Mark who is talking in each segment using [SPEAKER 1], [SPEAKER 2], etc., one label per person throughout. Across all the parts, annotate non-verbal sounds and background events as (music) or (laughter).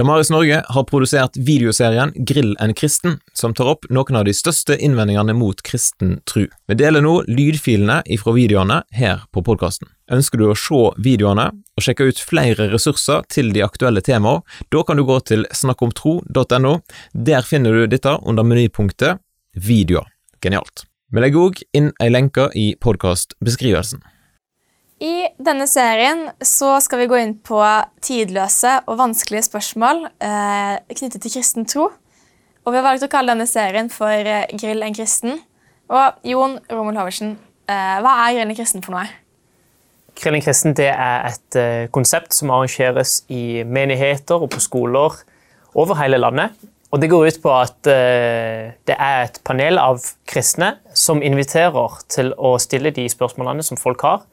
[SPEAKER 1] Damaris Norge har produsert videoserien Grill en kristen, som tar opp noen av de største innvendingene mot kristen tru. Vi deler nå lydfilene ifra videoene her på podkasten. Ønsker du å se videoene og sjekke ut flere ressurser til de aktuelle temaene, da kan du gå til snakkomtro.no. Der finner du dette under menypunktet Videoer. Genialt. Vi legger òg inn ei lenke i podkastbeskrivelsen.
[SPEAKER 2] I denne serien så skal vi gå inn på tidløse og vanskelige spørsmål eh, knyttet til kristen tro. Og Vi har valgt å kalle denne serien for eh, Grill en kristen. Og Jon Romul Hoversen, eh, hva er Grill en kristen for noe?
[SPEAKER 3] Grill en kristen det er et eh, konsept som arrangeres i menigheter og på skoler over hele landet. Og Det går ut på at eh, det er et panel av kristne som inviterer til å stille de spørsmålene som folk har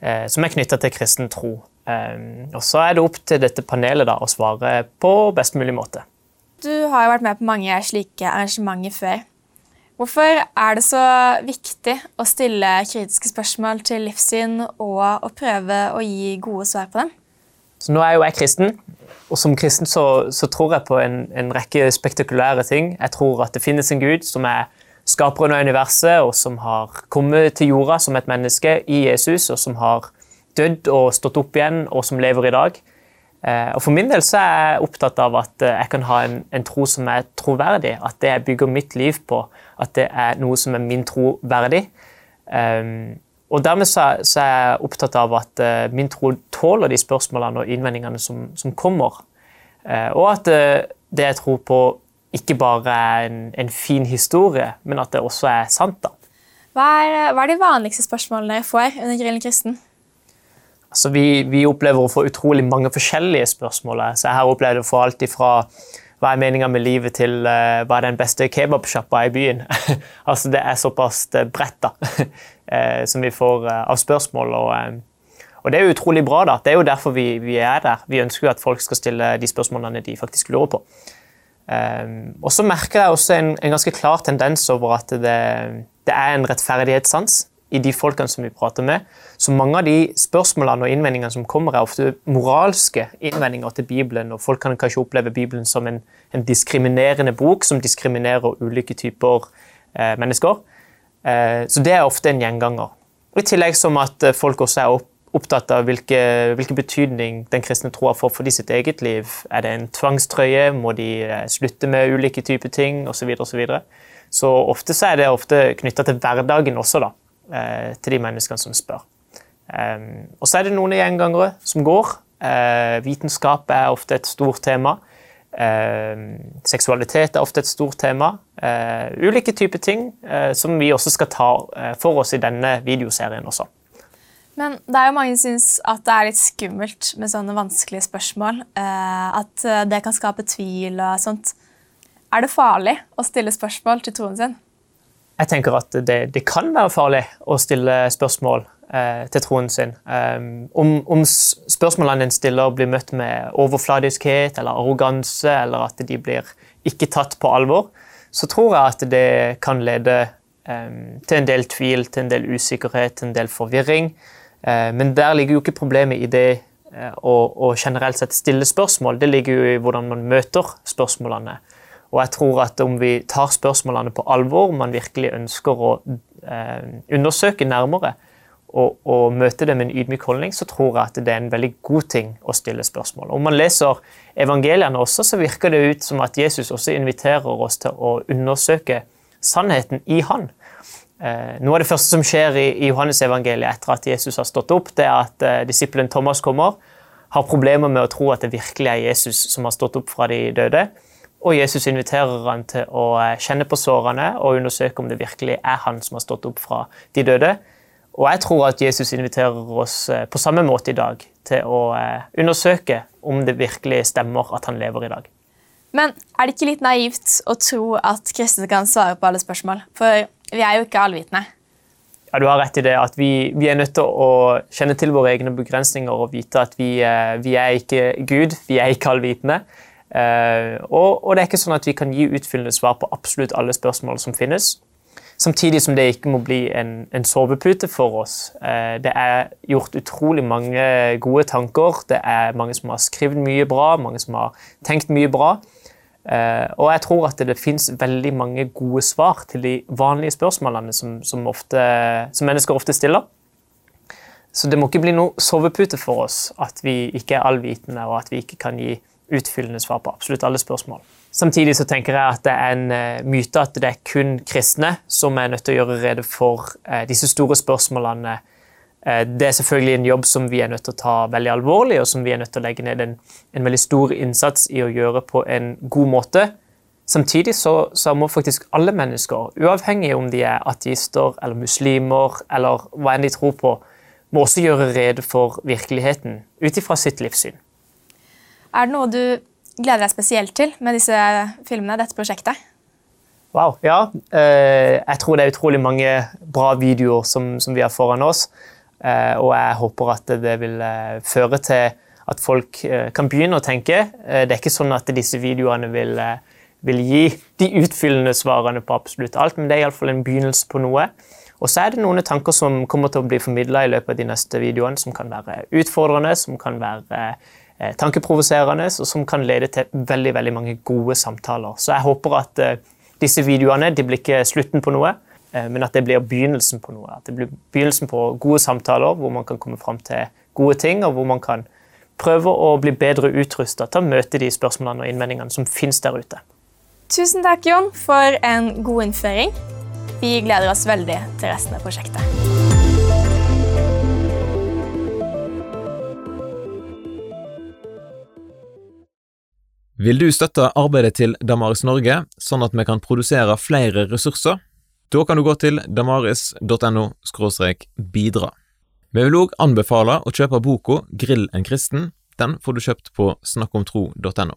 [SPEAKER 3] som er knytta til kristen tro. Eh, og Så er det opp til dette panelet da, å svare på best mulig måte.
[SPEAKER 2] Du har jo vært med på mange slike arrangementer før. Hvorfor er det så viktig å stille kritiske spørsmål til livssyn og å prøve å gi gode svar på dem?
[SPEAKER 3] Så nå er jo jeg kristen, og som kristen så, så tror jeg på en, en, rekke spektakulære ting. Jeg tror at det finnes en gud som er skaperen av universet, og som har kommet til jorda som et menneske i Jesus, og som har dødd og stått opp igjen, og som lever i dag. Eh, og For min del så er jeg opptatt av at eh, jeg kan ha en, en tro som er troverdig. At det jeg bygger mitt liv på, at det er noe som er min tro verdig. Um, og Dermed så, så, er jeg opptatt av at uh, min tro tåler de spørsmålene og innvendingene som, som kommer. Uh, og at uh, det jeg tror på, ikke bare en, en, fin historie, men at det også er sant. da.
[SPEAKER 2] Hva er, hva er de vanligste spørsmålene dere får under Grillen kristen?
[SPEAKER 3] Altså, vi, vi, opplever å få utrolig mange forskjellige spørsmål. Så jeg har opplevd å få alt ifra hva er meninga med livet, til uh, hva er den beste kebabsjappa i byen. (laughs) altså, det er såpass eh, bredt da, uh, (laughs) som vi får uh, av spørsmål. Og, og, det er utrolig bra. da. Det er jo derfor vi, vi er der. Vi ønsker jo at folk skal stille de spørsmålene de faktisk lurer på. Um, og så merker jeg også en, en, ganske klar tendens over at det, det, er en rettferdighetssans i de folkene som vi prater med. Så mange av de spørsmålene og innvendingene som kommer, er ofte moralske innvendinger til Bibelen. og Folk kan kanskje oppleve Bibelen som en, en diskriminerende bok som diskriminerer ulike typer eh, mennesker. Eh, så det er ofte en gjenganger. I tillegg som at eh, folk også er opp, opptatt av hvilke, hvilken betydning den kristne troa får for de sitt eget liv. Er det en tvangstrøye? Må de eh, slutte med ulike typer ting? Osv. Så, og så, så ofte så er det ofte knytta til hverdagen også, da, eh, til de menneskene som spør. Um, og så er det noen gjengangere som går. Uh, vitenskap er ofte et stort tema. Uh, seksualitet er ofte et stort tema. Ulike typer ting som vi også skal ta for oss i denne videoserien også.
[SPEAKER 2] Men det er jo mange som syns at det er litt skummelt med sånne vanskelige spørsmål. Eh, at eh, det kan skape tvil og sånt. Er det farlig å stille spørsmål til troen sin?
[SPEAKER 3] Jeg tenker at det, det kan være farlig å stille spørsmål eh, til troen sin. Um, om, om, spørsmålene en stiller, blir møtt med overfladiskhet eller arroganse, eller at de blir ikke tatt på alvor, så tror jeg at det kan lede um, til en del tvil, til en del usikkerhet, til en del forvirring. Eh, men der ligger jo ikke problemet i det eh, å, generelt sett stille spørsmål. Det ligger jo i hvordan man møter spørsmålene. Og jeg tror at om vi tar spørsmålene på alvor, om man virkelig ønsker å eh, undersøke nærmere og, og, møte det med en ydmyk holdning, så tror jeg at det er en veldig god ting å stille spørsmål. Om man leser evangeliene også, så virker det ut som at Jesus også inviterer oss til å undersøke sannheten i Han. Eh, noe av det første som skjer i, i Johannes-evangeliet etter at Jesus har stått opp, det er at eh, disippelen Thomas kommer, har problemer med å tro at det virkelig er Jesus som har stått opp fra de døde. Og Jesus inviterer han til å eh, kjenne på sårene og undersøke om det virkelig er han som har stått opp fra de døde. Og jeg tror at Jesus inviterer oss eh, på samme måte i dag til å undersøke om det virkelig stemmer at han lever i dag.
[SPEAKER 2] Men er det ikke litt naivt å tro at kristne kan svare på alle spørsmål? For vi er jo ikke allvitende.
[SPEAKER 3] Ja, Du har rett i det. at vi, vi, er nødt til å kjenne til våre egne begrensninger og vite at vi, eh, vi er ikke Gud, vi er ikke allvitende. Uh, og, og, det er ikke sånn at vi kan gi utfyllende svar på absolutt alle spørsmål som finnes. Samtidig som det ikke må bli en, en sovepute for oss. Eh, det er gjort utrolig mange gode tanker. Det er mange som har skrevet mye bra, mange som har tenkt mye bra. Eh, og jeg tror at det, fins veldig mange gode svar til de vanlige spørsmålene som, som, ofte, som mennesker ofte stiller. Så det må ikke bli noe sovepute for oss at vi ikke er allvitende, og at vi ikke kan gi utfyllende svar på absolutt alle spørsmål. Samtidig så tenker jeg at det er en uh, myte at det er kun kristne som er nødt til å gjøre rede for uh, disse store spørsmålene. Uh, det er selvfølgelig en jobb som vi er nødt til å ta veldig alvorlig, og som vi er nødt til å legge ned en, en veldig stor innsats i å gjøre på en god måte. Samtidig så, så, må faktisk alle mennesker, uavhengig om de er ateister eller muslimer eller hva enn de tror på, må også gjøre rede for virkeligheten ut ifra sitt livssyn.
[SPEAKER 2] Er det noe du gleder deg spesielt til med disse filmene, dette prosjektet?
[SPEAKER 3] Wow, ja. Eh, jeg tror det er utrolig mange bra videoer som, som vi har foran oss. Eh, og jeg håper at det vil eh, føre til at folk kan begynne å tenke. Det er ikke sånn at disse videoene vil, vil gi de utfyllende svarene på absolutt alt, men det er iallfall en begynnelse på noe. Og så er det noen tanker som kommer til å bli formidla i løpet av de neste videoene, som kan være utfordrende, som kan være Eh, tankeprovoserende, og som kan lede til veldig veldig mange gode samtaler. Så jeg håper at eh, disse videoene de blir ikke slutten på noe, eh, men at det blir begynnelsen på noe. At det blir begynnelsen på gode samtaler hvor man kan komme fram til gode ting, og hvor man kan prøve å bli bedre utrusta til å møte de spørsmålene og innvendingene som finnes der ute.
[SPEAKER 2] Tusen takk, Jon, for en god innføring. Vi gleder oss veldig til resten av prosjektet.
[SPEAKER 1] Vil du støtte arbeidet til Damaris Norge, sånn at vi kan produsere flere ressurser? Da kan du gå til damaris.no bidra. Vi vil òg anbefale å kjøpe boka Grill en kristen. Den får du kjøpt på snakkomtro.no.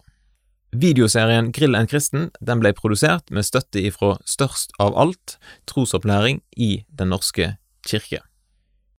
[SPEAKER 1] Videoserien Grill en kristen den ble produsert med støtte ifra Størst av alt, trosopplæring i Den norske kirke.